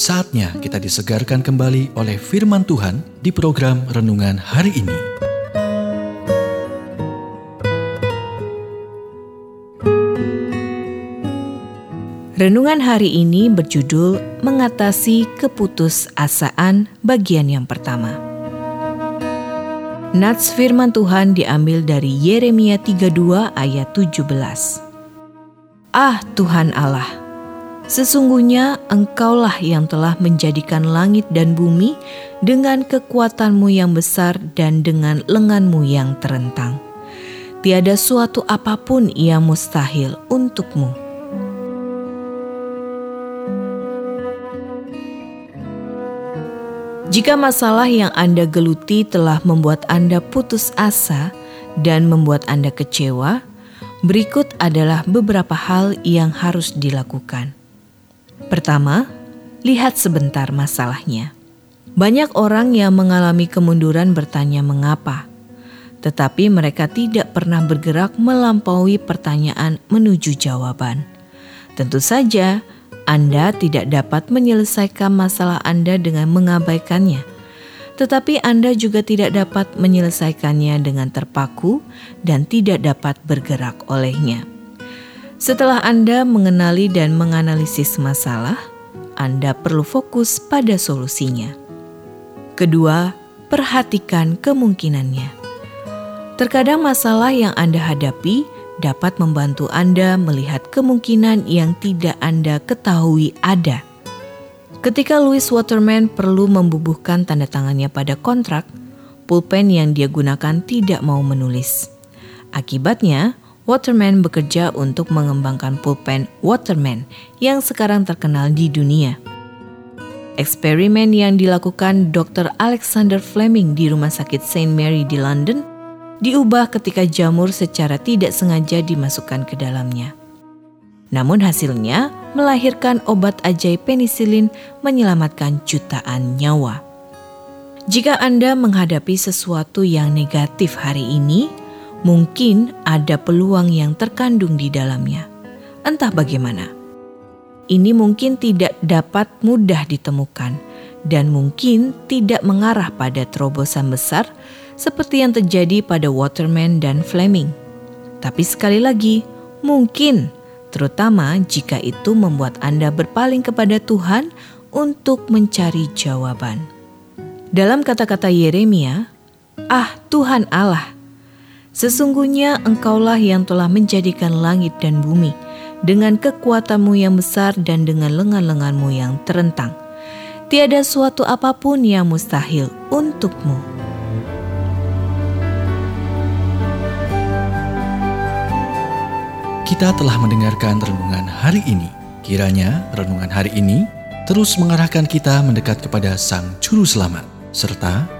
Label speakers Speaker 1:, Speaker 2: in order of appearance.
Speaker 1: Saatnya kita disegarkan kembali oleh firman Tuhan di program renungan hari ini.
Speaker 2: Renungan hari ini berjudul Mengatasi Keputusasaan bagian yang pertama. Nats firman Tuhan diambil dari Yeremia 32 ayat 17. Ah Tuhan Allah, Sesungguhnya engkaulah yang telah menjadikan langit dan bumi dengan kekuatanmu yang besar dan dengan lenganmu yang terentang. Tiada suatu apa pun yang mustahil untukmu. Jika masalah yang Anda geluti telah membuat Anda putus asa dan membuat Anda kecewa, berikut adalah beberapa hal yang harus dilakukan. Pertama, lihat sebentar masalahnya. Banyak orang yang mengalami kemunduran bertanya mengapa, tetapi mereka tidak pernah bergerak melampaui pertanyaan menuju jawaban. Tentu saja, Anda tidak dapat menyelesaikan masalah Anda dengan mengabaikannya, tetapi Anda juga tidak dapat menyelesaikannya dengan terpaku dan tidak dapat bergerak olehnya. Setelah Anda mengenali dan menganalisis masalah, Anda perlu fokus pada solusinya. Kedua, perhatikan kemungkinannya. Terkadang masalah yang Anda hadapi dapat membantu Anda melihat kemungkinan yang tidak Anda ketahui ada. Ketika Louis Waterman perlu membubuhkan tanda tangannya pada kontrak, pulpen yang dia gunakan tidak mau menulis. Akibatnya, Waterman bekerja untuk mengembangkan pulpen Waterman yang sekarang terkenal di dunia. Eksperimen yang dilakukan Dr. Alexander Fleming di Rumah Sakit St. Mary di London diubah ketika jamur secara tidak sengaja dimasukkan ke dalamnya. Namun hasilnya melahirkan obat ajaib penisilin menyelamatkan jutaan nyawa. Jika Anda menghadapi sesuatu yang negatif hari ini, mungkin ada peluang yang terkandung di dalamnya. Entah bagaimana. Ini mungkin tidak dapat mudah ditemukan dan mungkin tidak mengarah pada terobosan besar seperti yang terjadi pada Waterman dan Fleming. Tapi sekali lagi, mungkin terutama jika itu membuat Anda berpaling kepada Tuhan untuk mencari jawaban. Dalam kata-kata Yeremia, "Ah, Tuhan Allah, Sesungguhnya engkaulah yang telah menjadikan langit dan bumi dengan kekuatanmu yang besar dan dengan lengan-lenganmu yang terentang. Tiada suatu apa pun yang mustahil untukmu.
Speaker 1: Kita telah mendengarkan renungan hari ini. Kiranya renungan hari ini terus mengarahkan kita mendekat kepada Sang Juru Selamat, serta